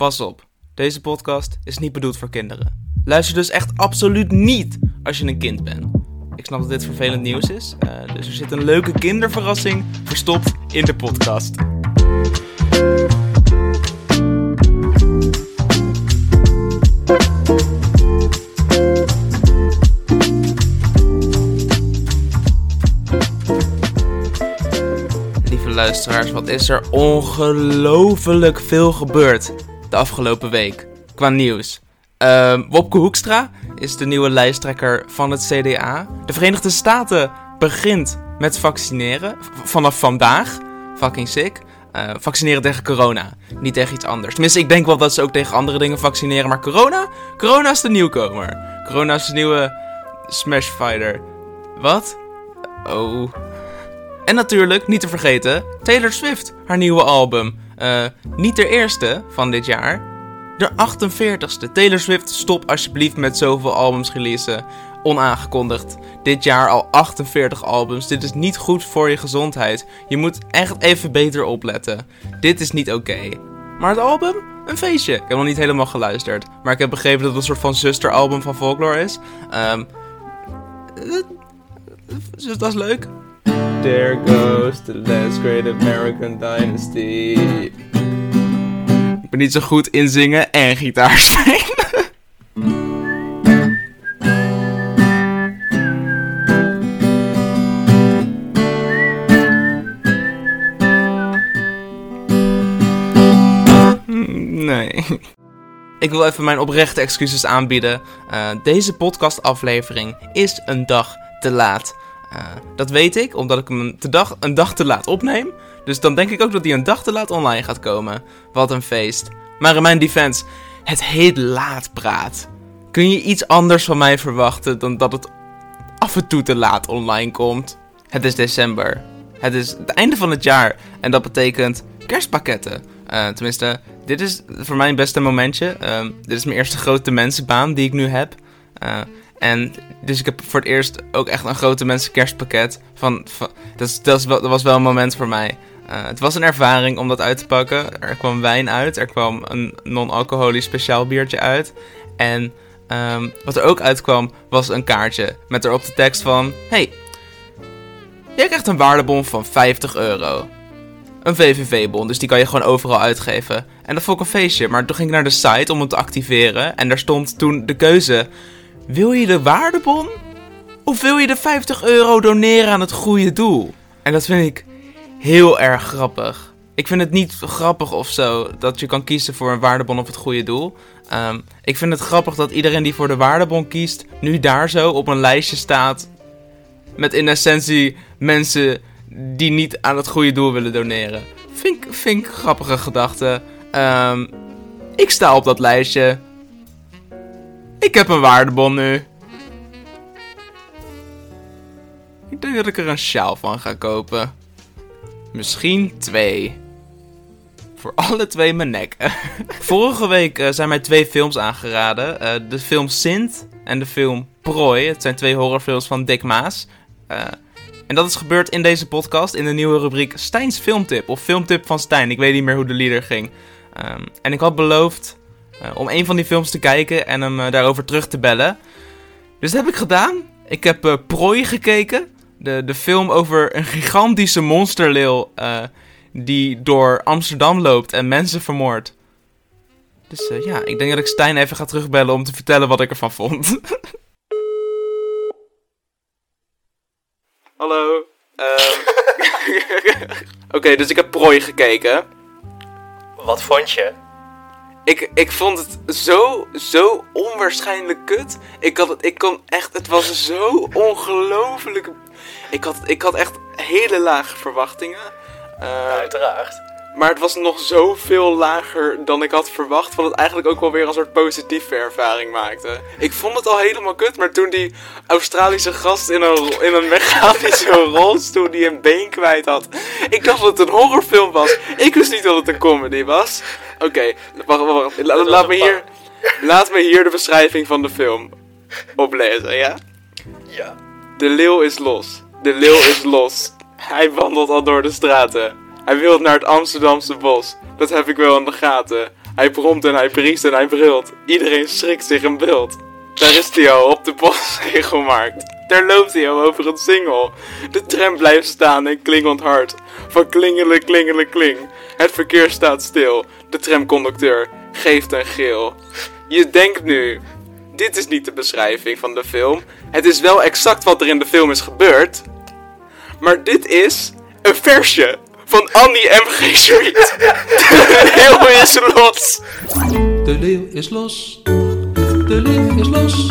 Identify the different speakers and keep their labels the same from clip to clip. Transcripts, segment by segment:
Speaker 1: Pas op, deze podcast is niet bedoeld voor kinderen. Luister dus echt absoluut niet als je een kind bent. Ik snap dat dit vervelend nieuws is, uh, dus er zit een leuke kinderverrassing verstopt in de podcast. Lieve luisteraars, wat is er ongelooflijk veel gebeurd de afgelopen week qua nieuws. Uh, Wopke Hoekstra is de nieuwe lijsttrekker van het CDA. De Verenigde Staten begint met vaccineren vanaf vandaag. Fucking sick. Uh, vaccineren tegen corona, niet tegen iets anders. Tenminste, ik denk wel dat ze ook tegen andere dingen vaccineren, maar corona? Corona is de nieuwkomer. Corona is de nieuwe Smash Fighter. Wat? Oh. En natuurlijk, niet te vergeten, Taylor Swift, haar nieuwe album. Uh, niet de eerste van dit jaar, de 48ste. Taylor Swift, stop alsjeblieft met zoveel albums releasen. Onaangekondigd. Dit jaar al 48 albums. Dit is niet goed voor je gezondheid. Je moet echt even beter opletten. Dit is niet oké. Maar het album? Een feestje. Ik heb nog niet helemaal geluisterd. Maar ik heb begrepen dat het een soort van zusteralbum van Folklore is. Um, dus dat is leuk. There goes the last great American dynasty. Ik ben niet zo goed in zingen en gitaar spelen. Nee. Ik wil even mijn oprechte excuses aanbieden. Uh, deze podcastaflevering is een dag te laat. Uh, dat weet ik, omdat ik hem een dag, te laat opneem. Dus dan denk ik ook dat hij een dag te laat online gaat komen. Wat een feest. Maar in mijn defense, het heet laat praat. Kun je iets anders van mij verwachten dan dat het af en toe te laat online komt? Het is december. Het is het einde van het jaar. En dat betekent kerstpakketten. Uh, tenminste, dit is voor mij een beste momentje. Uh, dit is mijn eerste grote mensenbaan die ik nu heb. Uh, en dus ik heb voor het eerst ook echt een grote mensen kerstpakket. Van, dat, dat, was wel een moment voor mij. Uh, het was een ervaring om dat uit te pakken. Er kwam wijn uit. Er kwam een non-alcoholisch speciaal biertje uit. En um, wat er ook uitkwam was een kaartje. Met erop de tekst van... Hey, jij krijgt een waardebon van 50 euro. Een VVV-bon, dus die kan je gewoon overal uitgeven. En dat vond ik een feestje. Maar toen ging ik naar de site om hem te activeren. En daar stond toen de keuze... Wil je de waardebon? Of wil je de 50 euro doneren aan het goede doel? En dat vind ik heel erg grappig. Ik vind het niet grappig of zo dat je kan kiezen voor een waardebon of het goede doel. Um, ik vind het grappig dat iedereen die voor de waardebon kiest, nu daar zo op een lijstje staat. Met in essentie mensen die niet aan het goede doel willen doneren. Ik grappige gedachte. Um, ik sta op dat lijstje. Ik heb een waardebon nu. Ik denk dat ik er een sjaal van ga kopen. Misschien twee. Voor alle twee mijn nek. Vorige week uh, zijn mij twee films aangeraden. Uh, de film Sint en de film Prooi. Het zijn twee horrorfilms van Dick Maas. Uh, en dat is gebeurd in deze podcast in de nieuwe rubriek Stijn's Filmtip. Of Filmtip van Stijn. Ik weet niet meer hoe de leader ging. Um, en ik had beloofd om een van die films te kijken en hem uh, daarover terug te bellen. Dus dat heb ik gedaan. Ik heb uh, Prooi gekeken. De, de film over een gigantische monsterleeuw die door Amsterdam loopt en mensen vermoordt. Dus ja, ik denk dat ik Stijn even ga terugbellen om te vertellen wat ik ervan vond. Hallo. Um... Oké, okay, dus ik heb Prooi gekeken.
Speaker 2: Wat vond je?
Speaker 1: Ik, ik vond het zo, zo onwaarschijnlijk kut. Ik had het, ik kon echt, het was zo ongelooflijk. Ik had, ik had echt hele lage verwachtingen.
Speaker 2: Ja, uiteraard.
Speaker 1: Maar het was nog zoveel lager dan ik had verwacht. Wat het eigenlijk ook wel weer een soort positieve ervaring maakte. Ik vond het al helemaal kut. Maar toen die Australische gast in een, in een mechanische rolstoel die een been kwijt had. Ik dacht dat het een horrorfilm was. Ik wist niet dat het een comedy was. Oké, okay, wacht, wacht, wacht. La, laat, me hier, laat me hier de beschrijving van de film oplezen, ja?
Speaker 2: Ja.
Speaker 1: De leeuw is los. De leeuw is los. Hij wandelt al door de straten. Hij wil naar het Amsterdamse bos. Dat heb ik wel in de gaten. Hij bromt en hij briest en hij brult. Iedereen schrikt zich een bult. Daar is hij al, op de postzegelmarkt. Daar loopt hij al over het singel. De tram blijft staan en klingelt hard. Van klingelen, klingelen, kling. Het verkeer staat stil. De tramconducteur geeft een geel. Je denkt nu, dit is niet de beschrijving van de film. Het is wel exact wat er in de film is gebeurd. Maar dit is een versje van Annie M.G. Street. De leeuw is los.
Speaker 3: De leeuw is los. De leeuw is los.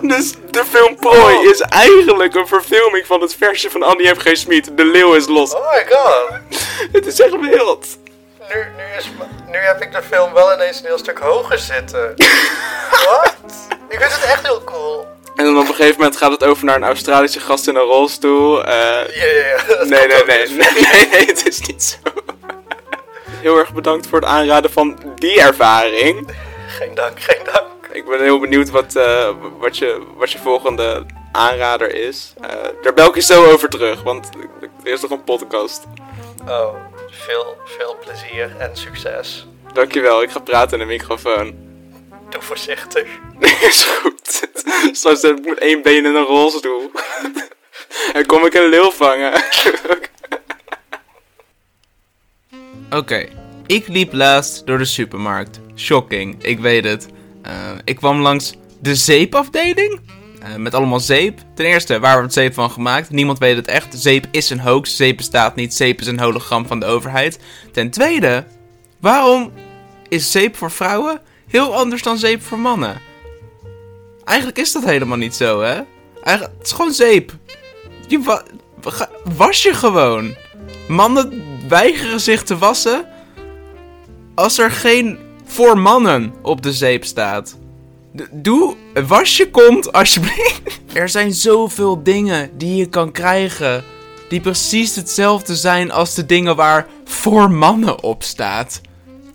Speaker 1: Dus de film Prooi is eigenlijk een verfilming van het versje van Annie M.G. Smit. De leeuw is los.
Speaker 2: Oh my god.
Speaker 1: Het is echt wild.
Speaker 2: Nu, nu, is, nu heb ik de film wel ineens een heel stuk hoger zitten. Wat? Ik vind het echt heel cool.
Speaker 1: En dan op een gegeven moment gaat het over naar een Australische gast in een rolstoel. eh,
Speaker 2: Ja, ja, ja. dat
Speaker 1: nee, nee, nee, nee, nee, nee, het is niet zo. Heel erg bedankt voor het aanraden van die ervaring.
Speaker 2: Geen dank, geen dank.
Speaker 1: Ik ben heel benieuwd wat, eh, wat, je, wat je volgende aanrader is. Eh, daar bel ik je zo over terug, want er is nog een podcast.
Speaker 2: Oh, veel, veel plezier en succes.
Speaker 1: Dankjewel, ik ga praten in de microfoon.
Speaker 2: Doe voorzichtig.
Speaker 1: is goed. Straks zet ik met één been in een rolstoel. en kom ik een leeuw vangen. Oké, ik liep laatst door de supermarkt. Shocking, ik weet het. Eh, ik kwam langs de zeepafdeling. eh, met allemaal zeep. Ten eerste, waar wordt zeep van gemaakt? Niemand weet het echt. Zeep is een hoax. Zeep bestaat niet. Zeep is een hologram van de overheid. Ten tweede, waarom is zeep voor vrouwen heel anders dan zeep voor mannen? Eigenlijk is dat helemaal niet zo, hè? Eigenlijk, het is gewoon zeep. Je wa- was je gewoon. Mannen weigeren zich te wassen als er geen voor mannen op de zeep staat. Doe, was je kont alsjeblieft. Er zijn zoveel dingen die je kan krijgen die precies hetzelfde zijn als de dingen waar voor mannen op staat.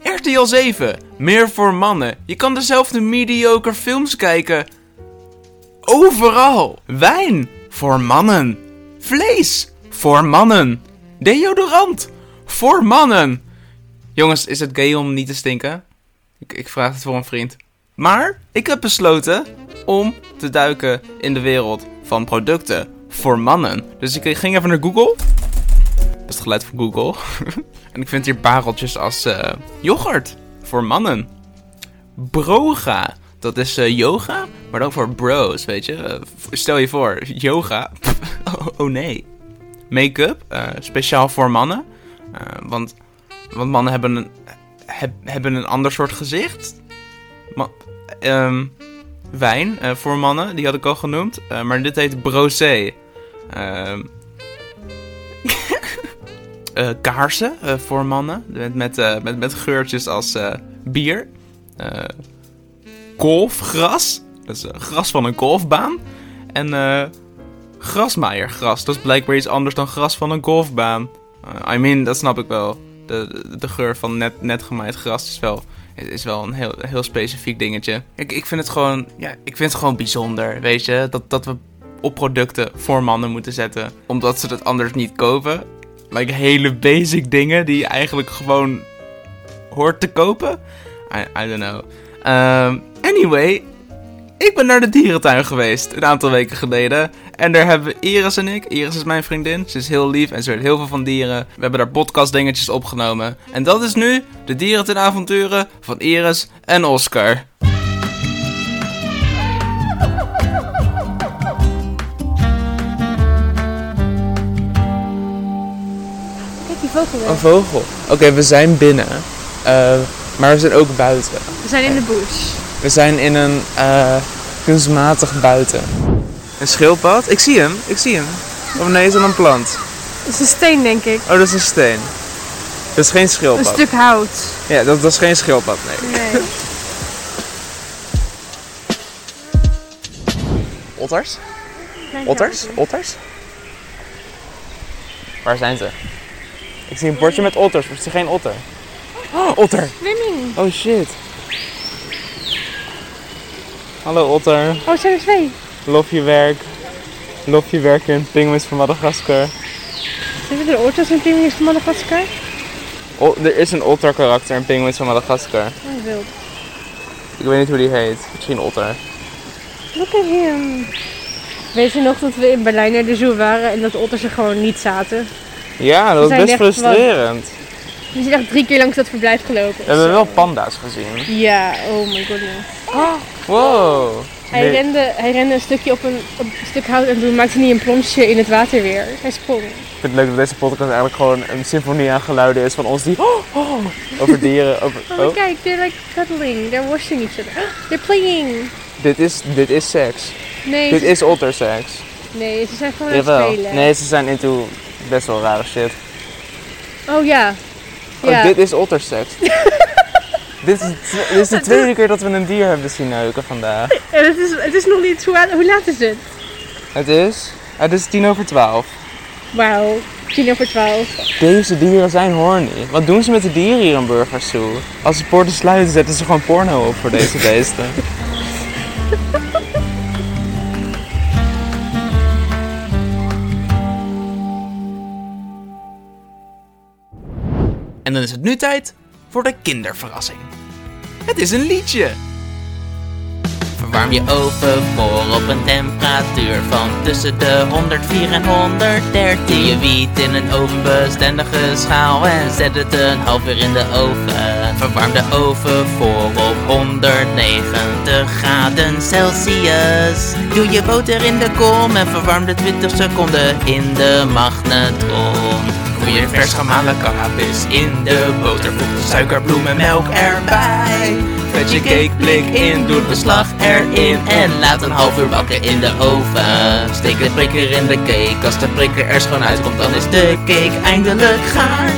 Speaker 1: RTL 7, meer voor mannen. Je kan dezelfde mediocre films kijken. Overal. Wijn, voor mannen. Vlees, voor mannen. Deodorant, voor mannen. Jongens, is het gay om niet te stinken? Ik, ik vraag het voor een vriend. Maar ik heb besloten om te duiken in de wereld van producten voor mannen. Dus ik ging even naar Google. Is van Google. en ik vind hier pareltjes als eh, yoghurt voor mannen. Broga. Dat is eh, yoga, maar dan voor bros, weet je. Eh, stel je voor, yoga. oh, nee. Make-up, speciaal voor mannen. Want, want mannen hebben een, heb- hebben een ander soort gezicht. Ehm, wijn voor mannen, die had ik al genoemd. Maar dit heet brosé. Ehm eh, kaarsen eh, voor mannen. Met, met, eh, met, geurtjes als bier. Golfgras. Dat is gras van een golfbaan. En grasmaaiergras. Dat is blijkbaar iets anders dan gras van een golfbaan. I mean, dat snap ik wel. De, de, geur van net, net gemaaid gras is wel, is wel een heel, heel specifiek dingetje. Ik, ik vind het gewoon, ja, ik vind het gewoon bijzonder, weet je. Dat, dat we op producten voor mannen moeten zetten. Omdat ze het anders niet kopen. Like hele basic dingen die je eigenlijk gewoon hoort te kopen. I, don't know. Ehm, anyway, ik ben naar de dierentuin geweest een aantal weken geleden. En daar hebben Iris en ik. Iris is mijn vriendin. Ze is heel lief en ze weet heel veel van dieren. We hebben daar podcast dingetjes opgenomen. En dat is nu de dierentuinavonturen van Iris en Oscar.
Speaker 4: Vogel weer.
Speaker 1: Een vogel. Oké, we zijn binnen. Eh, maar we zijn ook buiten.
Speaker 4: We zijn in de bush.
Speaker 1: We zijn in een eh, kunstmatig buiten. Een schildpad? Ik zie hem, ik zie hem. Oh nee, is dat een plant?
Speaker 4: Het is een steen, denk ik.
Speaker 1: Oh, dat is een steen. Dat is geen
Speaker 4: Een
Speaker 1: schildpad.
Speaker 4: stuk hout.
Speaker 1: Ja, dat, dat is geen schildpad, nee.
Speaker 4: Nee.
Speaker 1: Otters? Otters? Otters? Waar zijn ze? Ik zie een bordje met otters, maar ik zie geen otter. Oh, otter!
Speaker 4: Swimming.
Speaker 1: Oh shit. Hallo otter.
Speaker 4: Oh, zijn er twee.
Speaker 1: Lof je werk. Lof je werk in Penguins van Madagaskar.
Speaker 4: Zijn er oortjes en pinguïns van Madagaskar?
Speaker 1: O- er is een otter karakter in Penguins van Madagascar.
Speaker 4: Oh, wild.
Speaker 1: Ik weet niet hoe die heet. Misschien otter.
Speaker 4: Look at him. Weet je nog dat we in Berlijn naar de zoo waren en dat otters er gewoon niet zaten?
Speaker 1: Ja, dat was best frustrerend.
Speaker 4: We zijn echt drie keer langs dat verblijf gelopen.
Speaker 1: We hebben wel panda's gezien.
Speaker 4: Ja, oh my goodness. Oh,
Speaker 1: Wow.
Speaker 4: hij,
Speaker 1: Nee.
Speaker 4: rende, hij rende een stukje op een, op een stuk hout en toen maakte hij een plonsje in het water weer. Hij sprong.
Speaker 1: Ik vind het leuk dat deze podcast eigenlijk gewoon een symfonie aan geluiden is van ons die oh, oh, over dieren. Over,
Speaker 4: Oh,
Speaker 1: oh,
Speaker 4: kijk, they're like cuddling. They're washing each other. They're playing.
Speaker 1: dit, is, dit is seks.
Speaker 4: Nee,
Speaker 1: Dit is otterseks.
Speaker 4: nee, ze zijn gewoon aan het spelen.
Speaker 1: Nee, ze zijn into best wel rare shit.
Speaker 4: Oh ja.
Speaker 1: Oh, dit is otterseks. dit, is, dit is de tweede keer dat we een dier hebben zien neuken vandaag.
Speaker 4: Het is, het is nog niet... Hoe, hoe laat is het?
Speaker 1: Het is, het is tien over twaalf.
Speaker 4: Wauw. Tien over twaalf.
Speaker 1: Deze dieren zijn horny. Wat doen ze met de dieren hier in Burgers Zoo? Als ze poorten sluiten, zetten ze gewoon porno op voor deze beesten. En dan is het nu tijd voor de kinderverrassing. Het is een liedje.
Speaker 5: Verwarm je oven voor op een temperatuur van tussen de 104 en 113. Je wiet in een ovenbestendige schaal en zet het een half uur in de oven. Verwarm de oven voor op 190 graden Celsius. Doe je boter in de kom en verwarm de 20 seconden in de magnetron. Je vers gemalen cannabis in de boter, voeg de suiker, bloem en melk erbij. Vet je cakeblik in, doe het beslag erin en laat een half uur bakken in de oven. Steek de prikker in de cake, als de prikker er schoon uitkomt dan is de cake eindelijk gaar.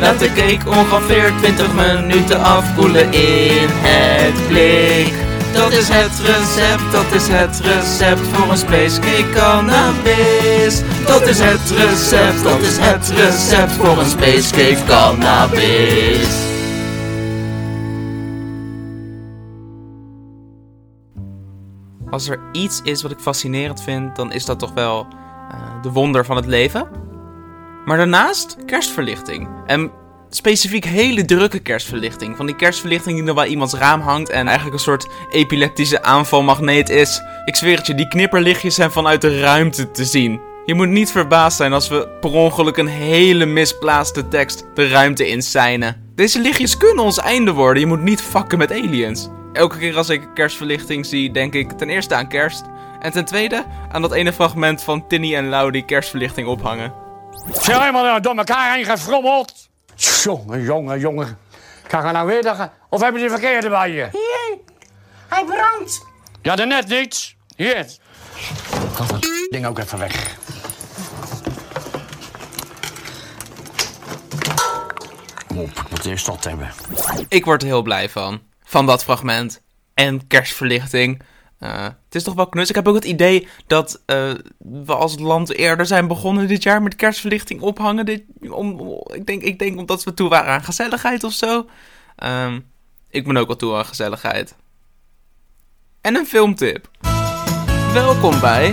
Speaker 5: Laat de cake ongeveer 20 minuten afkoelen in het blik. Dat is het recept, dat is het recept voor een space cake cannabis. Dat is het recept, dat is het recept voor een space cake cannabis.
Speaker 1: Als er iets is wat ik fascinerend vind, dan is dat toch wel eh, de wonder van het leven. Maar daarnaast kerstverlichting. En specifiek hele drukke kerstverlichting. Van die kerstverlichting die nog bij iemands raam hangt en eigenlijk een soort epileptische aanvalmagneet is. Ik zweer het je, die knipperlichtjes zijn vanuit de ruimte te zien. Je moet niet verbaasd zijn als we per ongeluk een hele misplaatste tekst de ruimte in seinen. Deze lichtjes kunnen ons einde worden, je moet niet fucken met aliens. Elke keer als ik kerstverlichting zie, denk ik ten eerste aan kerst. En ten tweede aan dat ene fragment van Tinny en Lau die kerstverlichting ophangen.
Speaker 6: Zijn helemaal door elkaar heen gefrommeld? Jongen, jongen, jongen. Kan je nou weer dagen? Of hebben ze die verkeerde bij je?
Speaker 7: Hier, hij brandt.
Speaker 6: Ja, daarnet niet. Hier. Gaat dat ding ook even weg. Op, ik moet eerst dat hebben.
Speaker 1: Ik word er heel blij van. Van dat fragment. En kerstverlichting. Het is toch wel knus. Ik heb ook het idee dat eh, we als land eerder zijn begonnen dit jaar met kerstverlichting ophangen. Dit, om, om- ik, denk, ik denk omdat we toe waren aan gezelligheid of zo. Ehm, ik ben ook wel toe aan gezelligheid. En een filmtip. Welkom bij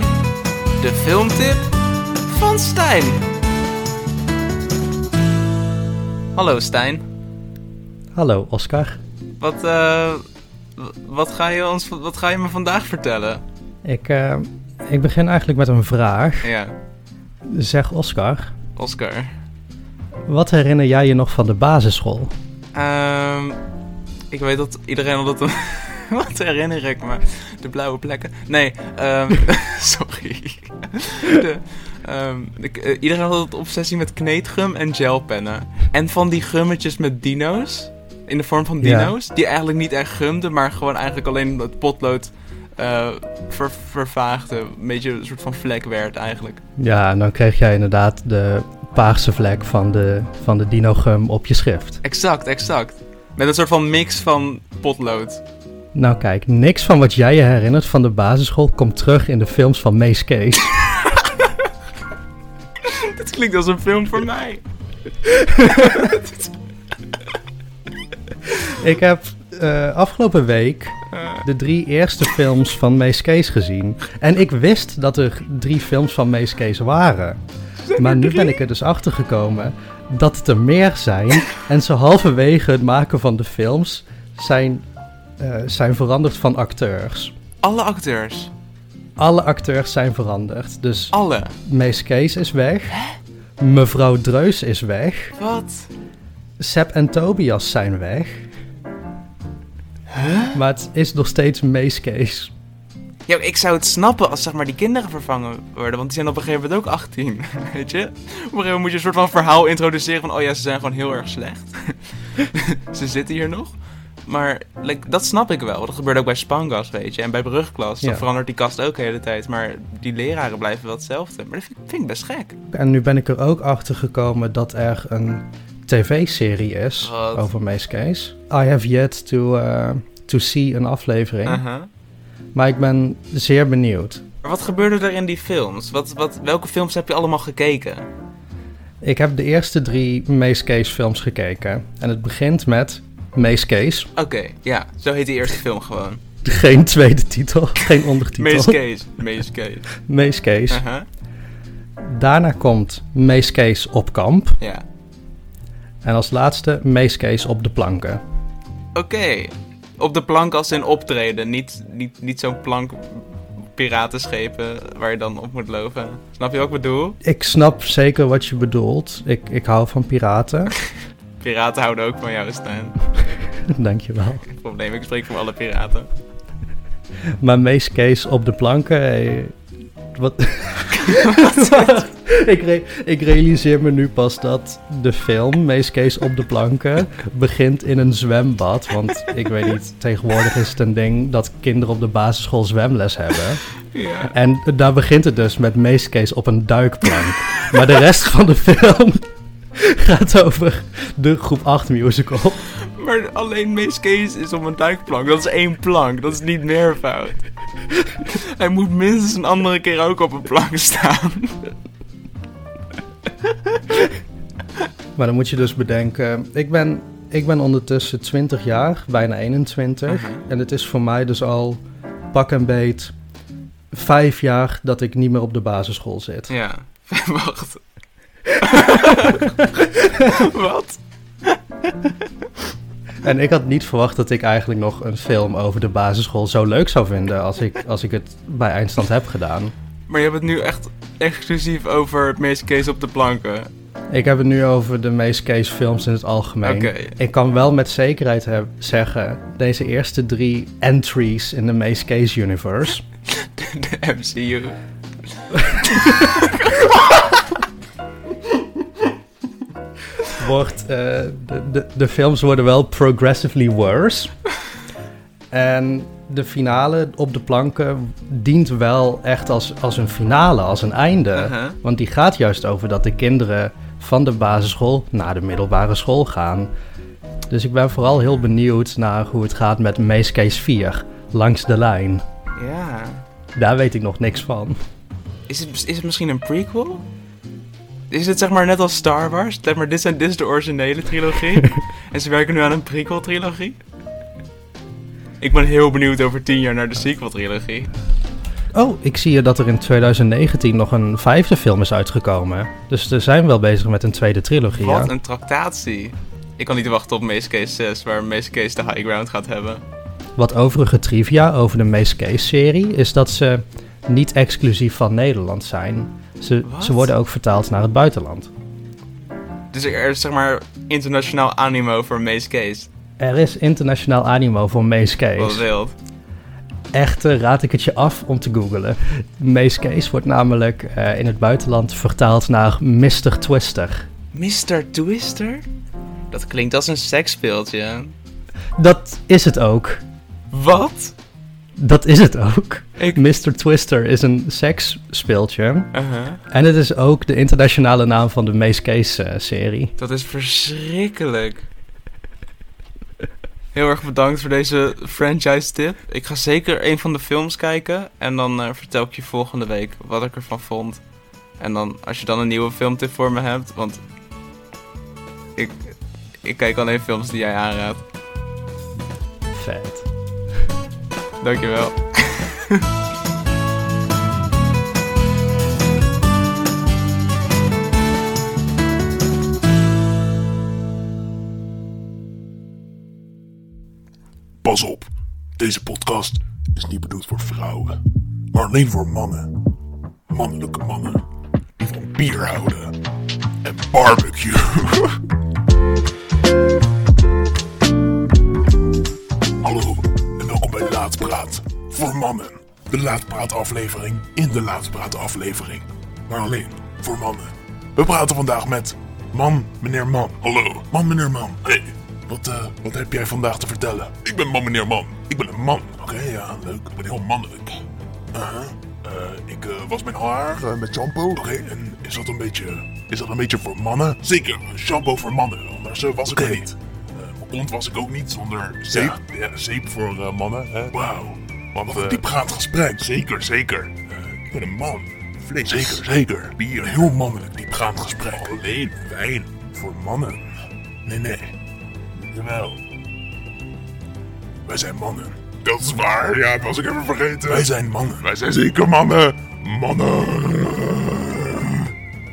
Speaker 1: de filmtip van Stijn. Hallo Stijn.
Speaker 8: Hallo Oscar.
Speaker 1: Wat, eh, wat, ga je ons, wat ga je me vandaag vertellen?
Speaker 8: Ik, eh, ik begin eigenlijk met een vraag.
Speaker 1: Ja,
Speaker 8: Zeg Oscar,
Speaker 1: Oscar.
Speaker 8: wat herinner jij je nog van de basisschool?
Speaker 1: Ehm, ik weet dat iedereen altijd een... wat herinner ik me? De blauwe plekken. Nee, ehm, sorry. De, ehm, ik, eh, iedereen had altijd obsessie met kneedgum en gelpennen. En van die gummetjes met dino's. In de vorm van
Speaker 8: Ja.
Speaker 1: dino's. Die eigenlijk niet echt gumden, maar gewoon eigenlijk alleen het potlood ver, vervaagde. Een beetje een soort van vlek werd eigenlijk.
Speaker 8: Ja, en dan kreeg jij inderdaad de paarse vlek van de, van de dinogum op je schrift.
Speaker 1: Exact, exact. Met een soort van mix van potlood.
Speaker 8: Nou kijk, niks van wat jij je herinnert van de basisschool komt terug in de films van Mace Case.
Speaker 1: Dit klinkt als een film voor mij.
Speaker 8: ik heb eh, afgelopen week de drie eerste films van Mace Case gezien. En ik wist dat er drie films van Mace Case waren. Maar nu ben ik er dus achter gekomen dat het er meer zijn. en zo halverwege het maken van de films zijn, eh, zijn veranderd van acteurs.
Speaker 1: Alle acteurs.
Speaker 8: Alle acteurs zijn veranderd. Dus
Speaker 1: Alle.
Speaker 8: Mees Kees is weg. Mevrouw Dreus is weg.
Speaker 1: Wat?
Speaker 8: Seb en Tobias zijn weg. Maar het is nog steeds Mees Kees.
Speaker 1: Ja, ik zou het snappen als zeg maar die kinderen vervangen worden, want die zijn op een gegeven moment ook 18, weet je? Op een gegeven moment moet je een soort van verhaal introduceren van, oh ja, ze zijn gewoon heel erg slecht. ze zitten hier nog. Maar like, dat snap ik wel. Dat gebeurt ook bij Spangas, weet je. En bij Brugklas, dan
Speaker 8: Ja.
Speaker 1: verandert die kast ook de hele tijd. Maar die leraren blijven wel hetzelfde. Maar dat vind, vind ik best gek.
Speaker 8: En nu ben ik er ook achter gekomen dat er een tv-serie is
Speaker 1: Wat?
Speaker 8: over Mees Kees. I have yet to, uh, to see een aflevering. Maar ik ben zeer benieuwd.
Speaker 1: Wat gebeurde er in die films? Wat, wat, welke films heb je allemaal gekeken?
Speaker 8: Ik heb de eerste drie Mees Kees films gekeken. En het begint met Mees Kees.
Speaker 1: Oké, ja, zo heet die eerste film gewoon.
Speaker 8: Geen tweede titel, geen ondertitel.
Speaker 1: Mees Kees. Mees Kees. Uh-huh.
Speaker 8: Daarna komt Mees Kees op kamp.
Speaker 1: Ja.
Speaker 8: En als laatste Mees Kees op de planken.
Speaker 1: Oké. Op de plank als in optreden. Niet, niet, niet zo'n plank piratenschepen waar je dan op moet lopen. Snap je wat ik bedoel?
Speaker 8: Ik snap zeker wat je bedoelt. Ik, ik hou van piraten.
Speaker 1: Piraten houden ook van jou, Stijn.
Speaker 8: Dankjewel.
Speaker 1: Geen probleem, ik spreek voor alle piraten.
Speaker 8: Maar Mees Kees op de planken. eh, wat? ik, re- ik realiseer me nu pas dat de film Mees Kees op de planken begint in een zwembad. Want ik weet niet, tegenwoordig is het een ding dat kinderen op de basisschool zwemles hebben.
Speaker 1: Ja.
Speaker 8: En daar begint het dus met Mees Kees op een duikplank. Maar de rest van de film gaat over de groep 8 musical.
Speaker 1: Maar alleen Mees Kees is op een duikplank. Dat is één plank, dat is niet meervoud. Hij moet minstens een andere keer ook op een plank staan.
Speaker 8: Maar dan moet je dus bedenken, ik ben, ik ben ondertussen 20 jaar, bijna 21.
Speaker 1: Mhm.
Speaker 8: En het is voor mij dus al pak en beet vijf jaar dat ik niet meer op de basisschool zit.
Speaker 1: Ja, wacht. Wat?
Speaker 8: En ik had niet verwacht dat ik eigenlijk nog een film over de basisschool zo leuk zou vinden als ik, als ik het bij eindstand heb gedaan.
Speaker 1: Maar je hebt het nu echt exclusief over het Mees Kees op de planken.
Speaker 8: Ik heb het nu over de meest case films in het algemeen. Ik kan wel met zekerheid heb- zeggen, deze eerste drie entries in de meest case universe
Speaker 1: De MCU.
Speaker 8: wordt, eh, de, de, de films worden wel progressively worse. en de finale op de planken dient wel echt als, als een finale, als een einde.
Speaker 1: Uh-huh.
Speaker 8: Want die gaat juist over dat de kinderen van de basisschool naar de middelbare school gaan. Dus ik ben vooral heel benieuwd naar hoe het gaat met Maze Case 4, Langs de Lijn.
Speaker 1: Ja.
Speaker 8: Daar weet ik nog niks van.
Speaker 1: Is het, is het misschien een prequel? Is het zeg maar net als Star Wars? Zeg maar, dit, zijn, dit is de originele trilogie. en ze werken nu aan een prequel-trilogie? Ik ben heel benieuwd over tien jaar naar de sequel-trilogie.
Speaker 8: Oh, ik zie dat er in 2019 nog een vijfde film is uitgekomen. Dus ze zijn wel bezig met een tweede trilogie,
Speaker 1: Wat
Speaker 8: ja.
Speaker 1: een tractatie. Ik kan niet wachten op Maze Case 6, waar Maze Case de high ground gaat hebben.
Speaker 8: Wat overige trivia over de Maze Case-serie is dat ze niet exclusief van Nederland zijn. Ze,
Speaker 1: Wat?
Speaker 8: ze worden ook vertaald naar het buitenland.
Speaker 1: Dus er is zeg maar internationaal animo voor Maze Case.
Speaker 8: Er is internationaal animo voor Maze
Speaker 1: Wat
Speaker 8: Case.
Speaker 1: wild.
Speaker 8: Echter raad ik het je af om te googlen. Maze Case wordt namelijk eh, in het buitenland vertaald naar Mr. Twister.
Speaker 1: Mr. Twister? Dat klinkt als een seksspeeltje.
Speaker 8: Dat is het ook.
Speaker 1: Wat?
Speaker 8: Dat is het ook.
Speaker 1: Ik...
Speaker 8: Mr. Twister is een seksspeeltje.
Speaker 1: Uh-huh.
Speaker 8: En het is ook de internationale naam van de Maze Case-serie.
Speaker 1: Dat is verschrikkelijk. Heel erg bedankt voor deze franchise tip. Ik ga zeker een van de films kijken. En dan eh, vertel ik je volgende week wat ik ervan vond. En dan, als je dan een nieuwe filmtip voor me hebt. Want ik, ik kijk alleen films die jij aanraadt.
Speaker 8: Vet.
Speaker 1: Dankjewel.
Speaker 9: Pas op, deze podcast is niet bedoeld voor vrouwen, maar alleen voor mannen. Mannelijke mannen die van bier houden en barbecue. Laatpraat voor mannen. De Laatpraat aflevering in de Laatpraat aflevering, maar alleen voor mannen. We praten vandaag met man, meneer man. Hallo, man, meneer man. Hey, wat, eh, wat heb jij vandaag te vertellen? Ik ben man, meneer man. Ik ben een man. Oké, ja, leuk. Ik ben heel mannelijk. Eh, ik eh, was mijn haar met shampoo. Oké, en is dat een beetje, is dat een beetje voor mannen? Zeker, shampoo voor mannen. Anders was ik er niet. Eh, kont was ik ook niet zonder zeep. Ja, zeep voor eh, mannen. hè. Wauw. Want, Wat een diepgaand gesprek. Zeker, zeker. Eh, ik ben een man. Vlees. Zeker, zeker. Bier. Een heel mannelijk diepgaand gesprek. Alleen wijn voor mannen. Nee, nee. Jawel. Wij zijn mannen. Dat is waar, ja, dat was ik even vergeten. Wij zijn mannen. Wij zijn zeker mannen. Mannen.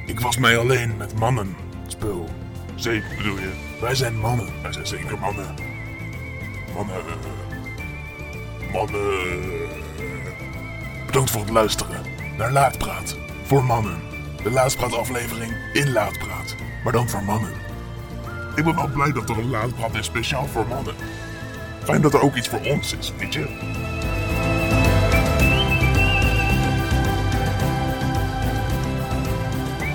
Speaker 9: Ik was mij alleen met mannen. Spul. Zeep bedoel je? Wij zijn mannen. Wij zijn zeker mannen. Mannen. Mannen. Bedankt voor het luisteren naar Laatpraat. Voor mannen. De Laatpraat aflevering in Laatpraat. Maar dan voor mannen. Ik ben wel blij dat er een Laatpraat is speciaal voor mannen. Fijn dat er ook iets voor ons is, weet je?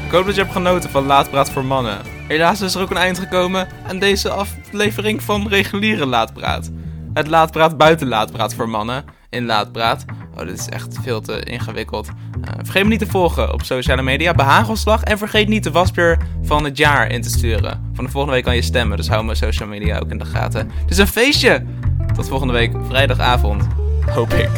Speaker 1: Ik hoop dat je hebt genoten van Laatpraat voor Mannen. Helaas is er ook een eind gekomen aan deze aflevering van reguliere Laatpraat. Het Laatpraat buiten Laatpraat voor Mannen in Laatpraat. Oh, dit is echt veel te ingewikkeld. Eh, vergeet me niet te volgen op sociale media, Behagelslag. En vergeet niet de wasbeer van het jaar in te sturen. Van de volgende week kan je stemmen, dus hou mijn social media ook in de gaten. Het is een feestje! Tot volgende week, vrijdagavond. Hoop ik.